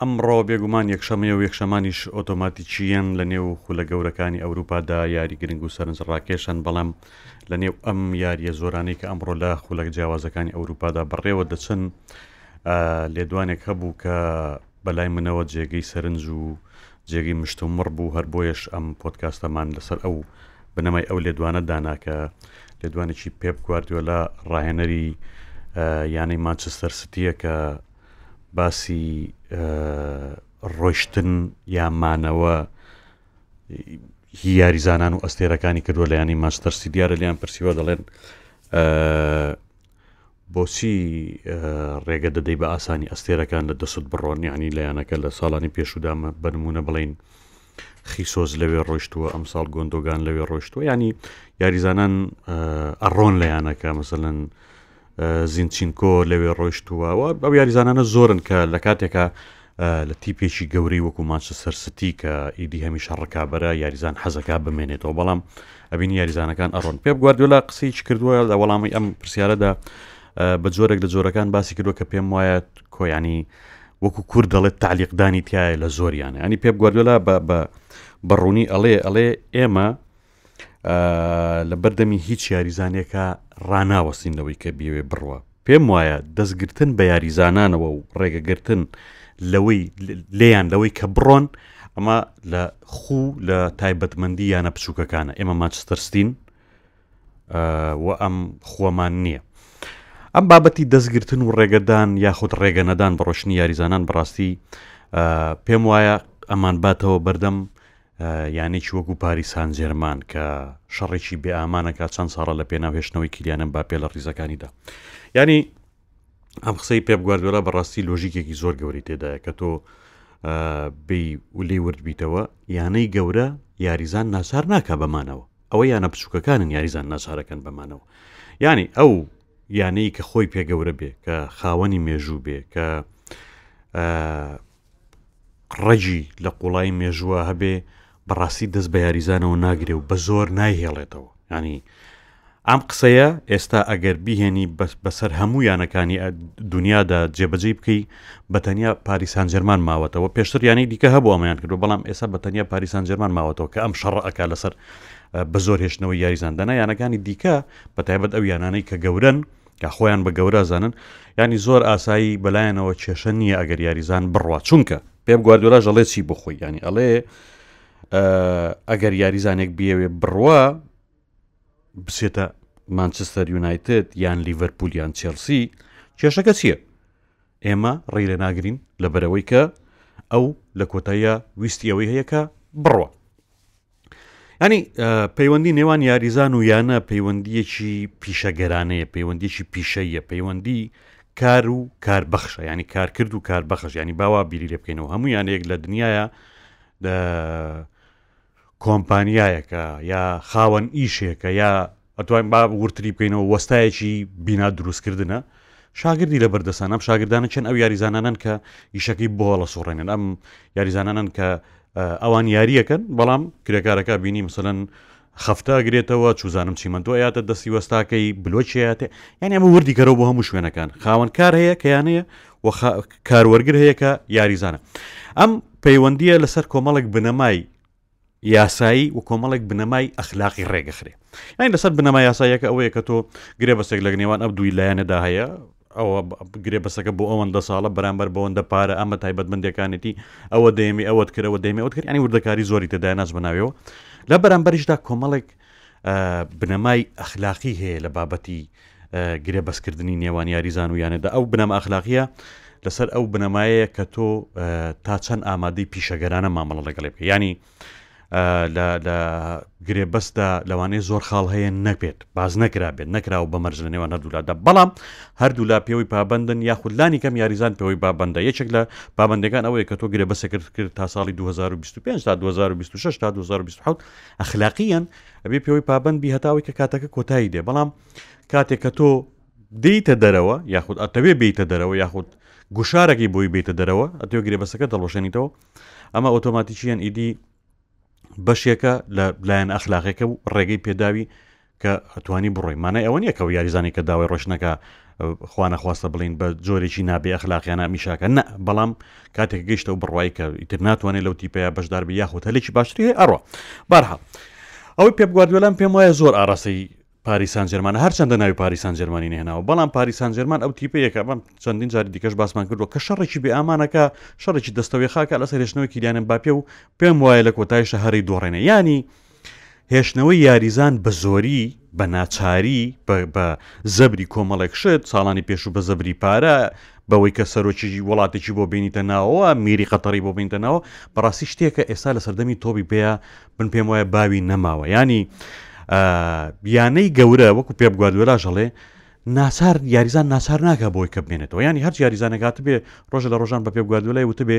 ئەمڕۆ بێگومان یەکشەمەیە و یەکشەمانیش ئۆتۆماتیکییەن لە نێو خولە گەورەکانی ئەوروپادا یاری گرنگ و سەرنج ڕاکێشن بەڵام لە نێو ئەم یاریە زۆرانەی کە ئەمڕۆ لە خولەک جیاوازەکانی ئەوروپادا بەڕێوە دەچن لێدوانێک هەبوو کە بەلای منەوە جێگەی سەرنج و جێگەی مشتومڕ بوو هەر بۆیەش ئەم پۆتکاستەمان لەسەر ئەو بنەمای ئەو لێدوانە داناکە لێدوانێکی پێپ گواردیۆلا ڕاهێنەری یانەی مانچستەر ستیە کە باسی ڕۆیشتن یا مانەوە هی یاریزانان و ئەستێرەکانی کردووە لە ینی ماستەرسی دیارە لیان پرسیوە دەڵێن بۆچی ڕێگە دەدەی بە ئاسانی ئەستێرەکان لە دەست بڕۆن ینی لە یانەکە لە ساڵانی پێشودامە بنمونە بڵین خیسۆز لەوێ ڕۆشتووە ئەم ساڵ گۆندۆگان لەوێ ڕۆشتووە ینی یاریزانان ئەڕۆن لە یانەکە مثلەن زینچینکۆ لەوێ ڕۆیشتووە و ئەو یاریزانانە زۆرن کە لە کاتێکە لە تیپێکی گەورەی وەکو ماچە سەرستی کە ئیدی هەمیشە ڕکابەرە یاریزان حەزەکە بمێنێتەوە بەڵام ئەبین یاریزانەکان ئەڕۆن پێ گواردولا قسەیچ کردووە لە وەڵامی ئەم پرسیارەدا بە جۆرێک لە جۆرەکان باسی کردو کە پێم وایە کۆیانی وەکو کورد دەڵێت تعلیقدانی تایە لە زۆریانە ئەنی پێ گواردولا بە بە بەڕوونی ئەڵێ ئەڵێ ئێمە لە بەردەمی هیچ یاریزانێکە ڕناوەستینەوەی کە بێوێ بڕوە پێم وایە دەستگرتن بە یاریزانانەوە و ڕێگەگرتن لەوەی لێیان لەوەی کە بڕۆن ئەمە لە خوو لە تایبەتمەندی یانە بچووکەکانە ئێمە ماچستەرستین و ئەم خوەمان نییە ئەم بابەتی دەستگرتن و ڕێگەدان یاخود ڕێگە نەدان بە ڕۆشنی یاریزانان بەڕاستی پێم وایە ئەمان باتەوە بەردەم یانێکی وەکو پاریس سانجێرمان کە شەڕێکی بێ ئامانەکە چەند ساڵە لە پێناو هێشتنەوەی کیلیانم با پێ لە ڕیزەکانیدا ینی ئەم قسەی پێ بگواردۆرا بەڕاستی لۆژیکێکی زۆر گەوری تێدایە کە تۆ بی ولی ورد بیتەوە یانەی گەورە یاریزان ناسار ناکە بەمانەوە ئەوە یانە بچووکەکانن یاریزان ناسارەکەن بەمانەوە ینی ئەو یانەی کە خۆی پێگەورە بێ کە خاوەنی مێژوو بێ کە ڕەگی لە قوڵایی مێژووە هەبێ بەڕاستی دەست بە یاریزانەوە ناگرێ و بە زۆر نایهێڵێتەوە ینی ئەم قسەیە ئێستا ئەگەر بیهێنی بەسەر هەموو یانەکانی دنیادا جێبەجێ بکەی بە تەنیا پاریسان جەرمان ماوەتەوە پێشتر یانی دیکە هەبوو ئەمەیان کردو بەڵام ئێستا بە تەنیا پاریسان جەرمان ماوەتەوە کە ئەم شەڕ ئەک لەسەر بە زۆر هێشتنەوە یاریزاندەنا یانەکانی دیکە بە تایبەت ئەو یانانەی کە گەورن کە خۆیان بە گەورە ئەزانن یانی زۆر ئاسایی بەلایەنەوە کێشە نییە ئەگەر یاریزان بڕوا چونکە پێم گواردۆراژ ئەڵێ چی بۆ خۆی ینی ئەڵێ ئەگەر یاریزانێک بیەوێ بڕوا بچێتە مانچستەر یونایتد یان لیڤەرپول یان چێلسی کێشەکە چییە ئێمە ڕێ لە ناگرین لە بەرەوەی کە ئەو لە کۆتاییە ویستی ئەوەی هەیەکە بڕوە ینی پەیوەندی نێوان یاریزان و یانە پەیوەندیەکی پیشەگەرانەیە پەیوەندیکی پیشەیە پەیوەندی کار و کاربەخشە ینی کارکرد و کاربەخش ینی باوا بیری لێ بکەینەوە هەموو یانەیەک لە دنیاە کۆمپانیایەکە یا خاوەن ئیشێکە یا ئەتوانین با وردتری بکەینەوە وەستایەکی بینا دروستکردنە شاگردی لە بەردەسان ئەم شاگردانە چەند ئەو یاریزانانن کە ئیشەکەی بۆ هەڵە سوڕێنن ئەم یاریزانانن کە ئەوان یاریەکەن بەڵام کرێکارەکە بینی مثلەن خەفتە گرێتەوە چوزانم چیمەندۆ یاتە دەستی وەستاکەی بلۆچیاتێ یعنی ئەمە وردی کەەوە بۆ هەموو شوێنەکان خاوەن کار هەیە کەیانەیە کاروەرگر هەیە کە یاریزانە ئەم پەیوەندیە لەسەر کۆمەڵێک بنەمای یاسایی و کۆمەڵێک بنەمای ئەخلاقی ڕێگەخرێ یانی لەسەر بنەما یاساییەکە ئەوەیە کە تۆ گرێ بەسێک لە گنێوان ئەب دووی لایەنەدا هەیە ئەوە گرێ بەسەکە بۆ ئەوەندە ساڵە بەرامبەر بەوەندە پارە ئەمە تایبەتمەندەکانێتی ئەوە دەیەمی ئەوەت کرەوە دەمەوەت کرد ینی وردەکاری زۆری تێدا ناچ بەناوەوە لە بەرامبەریشدا کۆمەڵێک بنەمای ئەخلاقی هەیە لە بابەتی گرێبەستکردنی نێوان یاریزان و یانەدا ئەو بنەما ئەخلاقیە لەسەر ئەو بنەمایەیە کە تۆ تا چەند ئامادەی پیشەگەرانە مامەڵە لەگەڵێ بکە ینی لە گرێبەستدا لەوانەیە زۆر خاڵ هەیە نەبێت باز نەکرا بێت نەکراوە بە مەرج لە نێوان هەردوولادا بەڵام هەردوولا پێوەی پابندن یاخود لانی کەم یاریزان پێوەی پابندە یەکێک لە پابندەکان ئەوەیە کە تۆ گرێبەسەکرد کرد تا ساڵی 2025 تا 2026 تا 2026 ئەخلاقیەن ئەبێ پێوەی پابند بی هەتاوەی کە کاتەکە کۆتایی دێ بەڵام کاتێک کە تۆ دیتە دەرەوە یاخود ئەتەوێ بیتە دەرەوە یاخود گوشارەکەی بۆی بیتە دەرەوە ئەتێ گرێبەسەکە دەڵۆشێنیتەوە ئەمە ئۆتۆماتیکییان ئیدی بەشێکە لە لایەن ئەخلاقێکە و ڕێگەی پێداوی کە ئەتوانی بڕۆی مانای ئەوە نیە کەەوە یاریزانانی کە داوای ڕۆشنەکە خوانەخواستە بڵین بە جۆرێکی نابێ ئەخلاقیانە میشاکە نە بەڵام کاتێک گەشتە و بڕوای کە ئیتر ناتوانێت لەو تیپەیە بەشدار بە یاخود هەلێکی باشتری هەیە ئەڕۆ بارها ئەوەی پێ بگواردوێلان پێم وایە زۆر ئاراسی پاریسان جرمان هەرچەندە ناوی پاریسان جرمانی نێناوە بەڵام پاریسان جرمان ئەو تیپە یەکە بەم چەندین جاری دیکەش باسمان کردو کە شەڕێکی بێ ئامانەکە شەڕێکی دەستەوەی خاکە لەسەر هێشتنەوەی کیلیانم باپێ و پێم وایە لە کۆتایشە هەری دۆڕێنێ ینی هێشتنەوەی یاریزان بە زۆری بە ناچاری بە زەبری کۆمەڵێک شت ساڵانی پێشوو بە زەبری پارە بەوەی کە سەرۆکیی وڵاتێکی بۆ بینیتە ناوەوە میری قەتەڕی بۆ بینتە ناوە بەڕاستی شتێکە ئێستا لە سەردەمی تۆبی پێەیە بن پێم وایە باوی نەماوە ینی یانەی گەورە وەکو پێ بگواردوێلا ژەڵێ ناسار یاریزان ناسار ناکە بۆی کە بمێنێتەوە ینی هەر یاریزانەکات بێ ڕۆژە لە ڕۆژان بە پێ بگواردوێلای وتبێ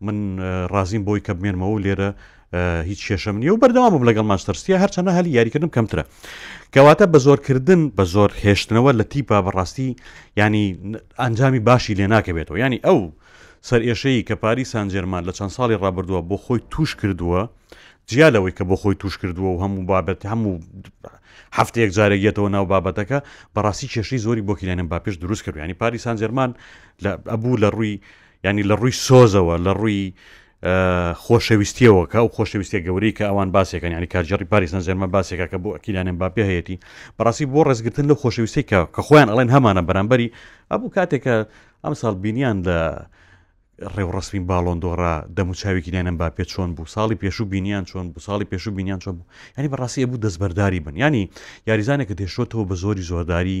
من ڕازیم بۆی کە بمێنمەوە و لێرە هیچ کێشەم نیە و بەردەوامم لەگەڵ ماستەرستیە هەرچەنە هەلی یاریکردم کەمترە کەواتە بە زۆرکردن بە زۆر هێشتنەوە لە تیپا بەڕاستی ینی ئەنجامی باشی لێ ناکەبێتەوە ینی ئەو سەر ئێشەیە کە پاری سانجێرمان لە چەند ساڵی ڕابردووە بۆ خۆی توش کردووە جیا لەوەی کە بۆ خۆی توش کردووە و هەموو بابەت هەموو هەفتەیەک جارێگێتەوە ناو بابەتەکە بەڕاستی کێشەی زۆری بۆ کیلێنم با پێش دروست کرد ینی پاری سانجێرمان لە ئەبوو لە ڕووی یانی لە ڕووی سۆزەوە لە ڕووی خۆشەویستیەوە کە ئەو خۆشەویستە گەورەی کە ئەوان باسێکەکان ینی کارجێڕی پاریسن زێرمە باسێکە کە بۆ ئەکیلانێن باپێ هەیەی بەڕاستی بۆ ڕێزگرتن لە خۆشەویستی کە کە خۆیان ئەڵێن هەمانە بەرامبەری ئەبوو کاتێکە ئەم ساڵ بینیان لە ڕێوڕسمی باڵۆندۆڕا دەموچاوێکی دێنم با پێ چۆن بوو ساڵی پێشوو بینیان چۆن بوو ساڵی پێشوو بینیان چۆن بوو ینی بەڕاستی بوو دەستبەرداری بن ینی یاریزانێکە دێشتەوە بە زۆری زۆرداری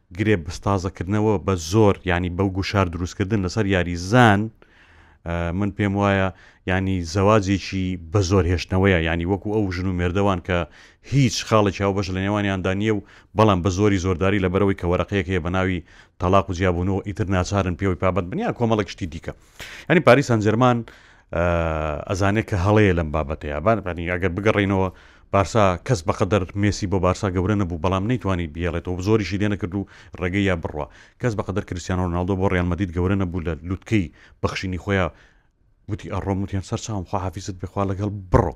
گرێ بستازەکردنەوە بە زۆر یانی بەو گوشار دروستکردن لەسەر یاریزان من پێم وایە ینی زەواجێکی بە زۆر هێشتنەوەیە ینی وەکو ئەو ژن و مێردەوان کە هیچ خاڵێک چاو بەش لە نێوانیاندا نییە و بەڵام بە زۆری زۆرداری لە بەرەوەی کە وەرەقەیەک هەیە بە ناوی تەلاق و جیابوونەوە ئیتر ناچارن پێوەی پابەت بنیان کۆمەڵک شتی دیکە ینی پاریس سانجەرمان ئەزانێت کە هەڵەیە لەم بابەتەیە بانبانی ئەگەر بگەڕینەوە بارسا کەس بەقەدەر مێسی بۆ بارسا گەورە نەبوو بەڵام نەیتوانی بێڵێتەوە زۆریشی لێ نەکرد و ڕێگەی یا بڕە کەس بەقەدەر کریسیانۆ ناڵدۆ بۆ ڕیان مەدید گەورە نەبوو لە لوتکەی بەخشینی خۆیان وتی ئەڕۆم وتیان سەر چاوم خواحافیزت بخوا لەگەڵ بڕۆ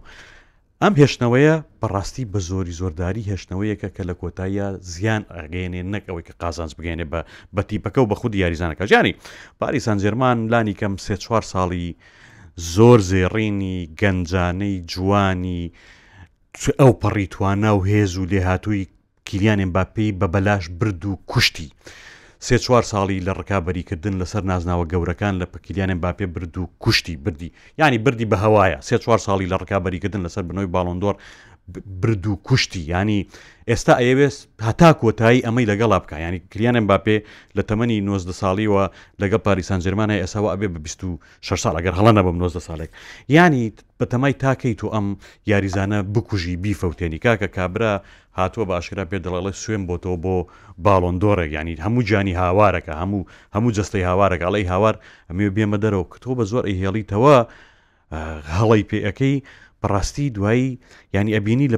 ئەم هێشتنەوەیە بەڕاستی بە زۆری زۆرداری هێشتنەوەیەکە کە لە کۆتاییا زیان ئەگەیەنێ نەک ئەوەی کە قازانج بگەیەنێ بە بە تیپەکە و بە خودی یاریزانەکە ژیانی پاری سانجێرمان لانی کەم سێ چوار ساڵی زۆر زێڕینی گەنجانەی جوانی ئەو پەڕی توانا و هێز و لێهاتووی کیلیان ئێمباپێی بە بەلاش برد و کوشتی. سێ چوار ساڵی لە ڕکابەری کردن لەسەر نازناوە گەورەکان لە پە کیلیان ئێمباپێ برد و کوشتی. بردی یانی بردی بە هەوایە. سێ چوار ساڵی لە ڕکابەری کردن لەسەر بنەوەی باڵۆن دۆڕ برد و کوشتی. یانی ئێستا ئەیەوێت هەتا کۆتایی ئەمەی لەگەڵا بکا. یانی کیلیان ئێمباپێ لە تەمەنی نۆزدە ساڵیوە لەگەڵ پاریس سان جێرمان هەیە ئێستا وائەبێ بە بیست و شەش ساڵ ئەگەر هەڵە نەبم نۆزدە ساڵێک یانی بەتەمای تاکەی تۆ ئەم یاریزانە بکوژی بیفەوتێنی کاکە کابرا هاتوە بە ئاشکرا پێ دەڵەڵێ سوێم بۆتۆ بۆ باڵۆن دۆڕێک یانی هەموو جانی هاوارەکە هەموو هەموو جەستەی هاوارەکە ئەڵێی هاوار ئەمێ بێمە دەرەوە کە تۆ بە زۆر ئەیهێڵی تەوە هەڵی پێ ئەەکەی بەڕاستی دوایی یانی ئەبینی لە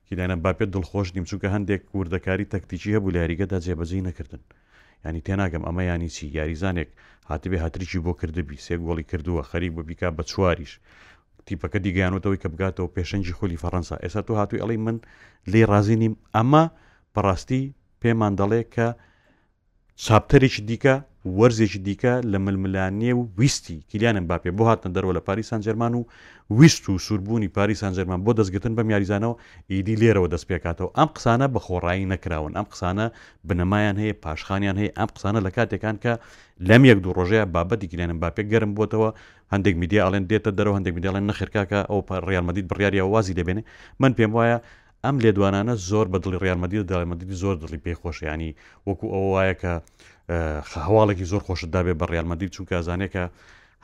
کیلیان ئەمباپێ دڵخۆش نیم چونکە هەندێک وردەکاری تەکتیکی هەبوو لە یاریگەدا جێبەجێی نەکردن یانی تێناگەم ئەمە یانی چی یاریزانێک هاتبێ هاتریکی بۆ کردبی سێ گۆڵی کردووە خەریک بە بیکا بە چواریش تیپەکە دیگەیانوتەوەی کە بگاتەوە پێشەنگی خولی فەڕەنسا ئێستا تۆ هاتووی ئەڵی من لێ ڕازی نیم ئەمە بەڕاستی پێمان دەڵێ کە چاپتەرێکی دیکە، وەرزێکی دیکە لە ململانێ و ویستی کیلیان ئێمباپێ بۆ هاتنە دەرەوە لە پاریس سانجێرمان و ویست و سووربوونی پاریس سانجێرمان بۆ دەستگرتن بەم یاریزانەوە ئیدی لێرەوە دەستپێکاتەوە، ئەم قسانە بە خۆڕایی نەکراون، ئەم قسانە بنەمایان هەیە، پاشخانیان هەیە، ئەم قسانە لە کاتێکان کە لەم یەک دوو ڕۆژەیا بابەتی کیلیان ئێمباپێ گەرم بووەتەوە، هەندێک میدیا ئەڵێن دێتە دەرەوە، هەندێک میدیا ئەڵێن نەخێر کاکە ئەوە ڕیال مەدرید بڕیارییەوە وازی لێبێنێ، من پێموایە ئەم لێدوانانە زۆر بە دڵی ڕیال مەدیدە، ڕیال مەدیدی زۆر دڵی پێی خۆشە، یانی وەکو ئەوە وایە کە هەواڵێکی زۆر خۆشت دابێت بە ڕیال مەدید، چونکە ئەزانێت کە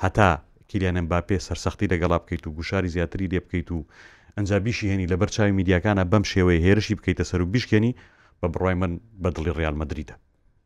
هەتا کیلیان ئێمباپێ سەرسەختی لەگەڵا بکەیت و گوشاری زیاتری لێ بکەیت و ئەنجا بیشیهێنی لەبەر چاوی میدیاکانە بەم شێوەیە هێرشی بکەیتە سەر و بیشکێنی، بە بڕوای من بە دڵی ڕیال مەدریدە.